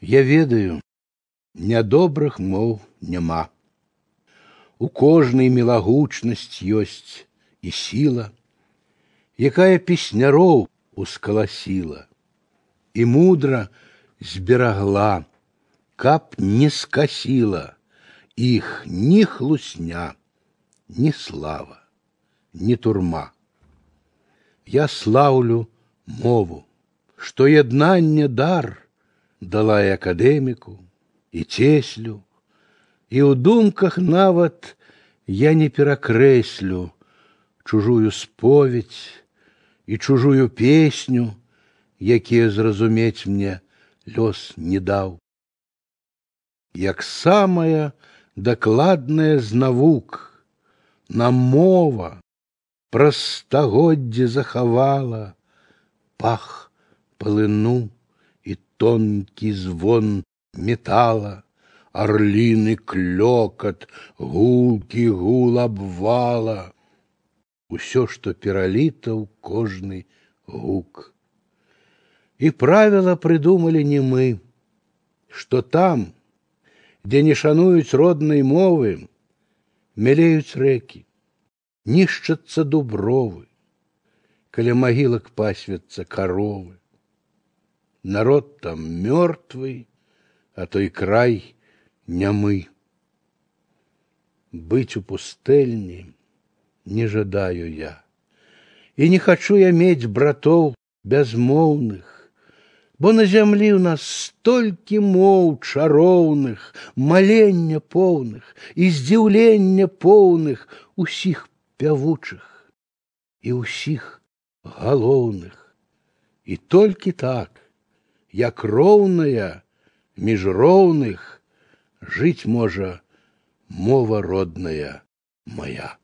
Я ведаю, нядобрых моў няма. У кожнай мілагучнасць ёсць і сіла, якая песняроў ускаласіла і мудра зберагла, каб не скасіла іх ні хлусня, ні слава, ні турма. Я слаўлю мову, што яднанне дар дала і акадэміку і цеслю, і ў думках нават я не перакрэслю чужую споведь і чужую песню, якія зразумець мне лёс не даў. Як самая дакладная з навук, нам мова праз стагоддзе захавала пах палыну і тонкі звон метала, орліны клёкат, гулкі гул абвала, усё, што пераліта ў кожны гук. І правіла прыдумалі не мы, што там, дзе не шануюць роднай мовы, мялеюць рэкі, нішчацца дубровы, каля магілак пасвяцца каровы. Народ там мёртвый, а той край нямы. Быть у пустэльні не жадаю я. І не хачу я мець братоў бязмоўных, бо на зямлі ў нас столькі моў чароўных, малення поўных і здзіўлення поўных усіх пявучых і ўсіх галоўных. І толькі так, як роўная між роўных жыць можа мова родная моя.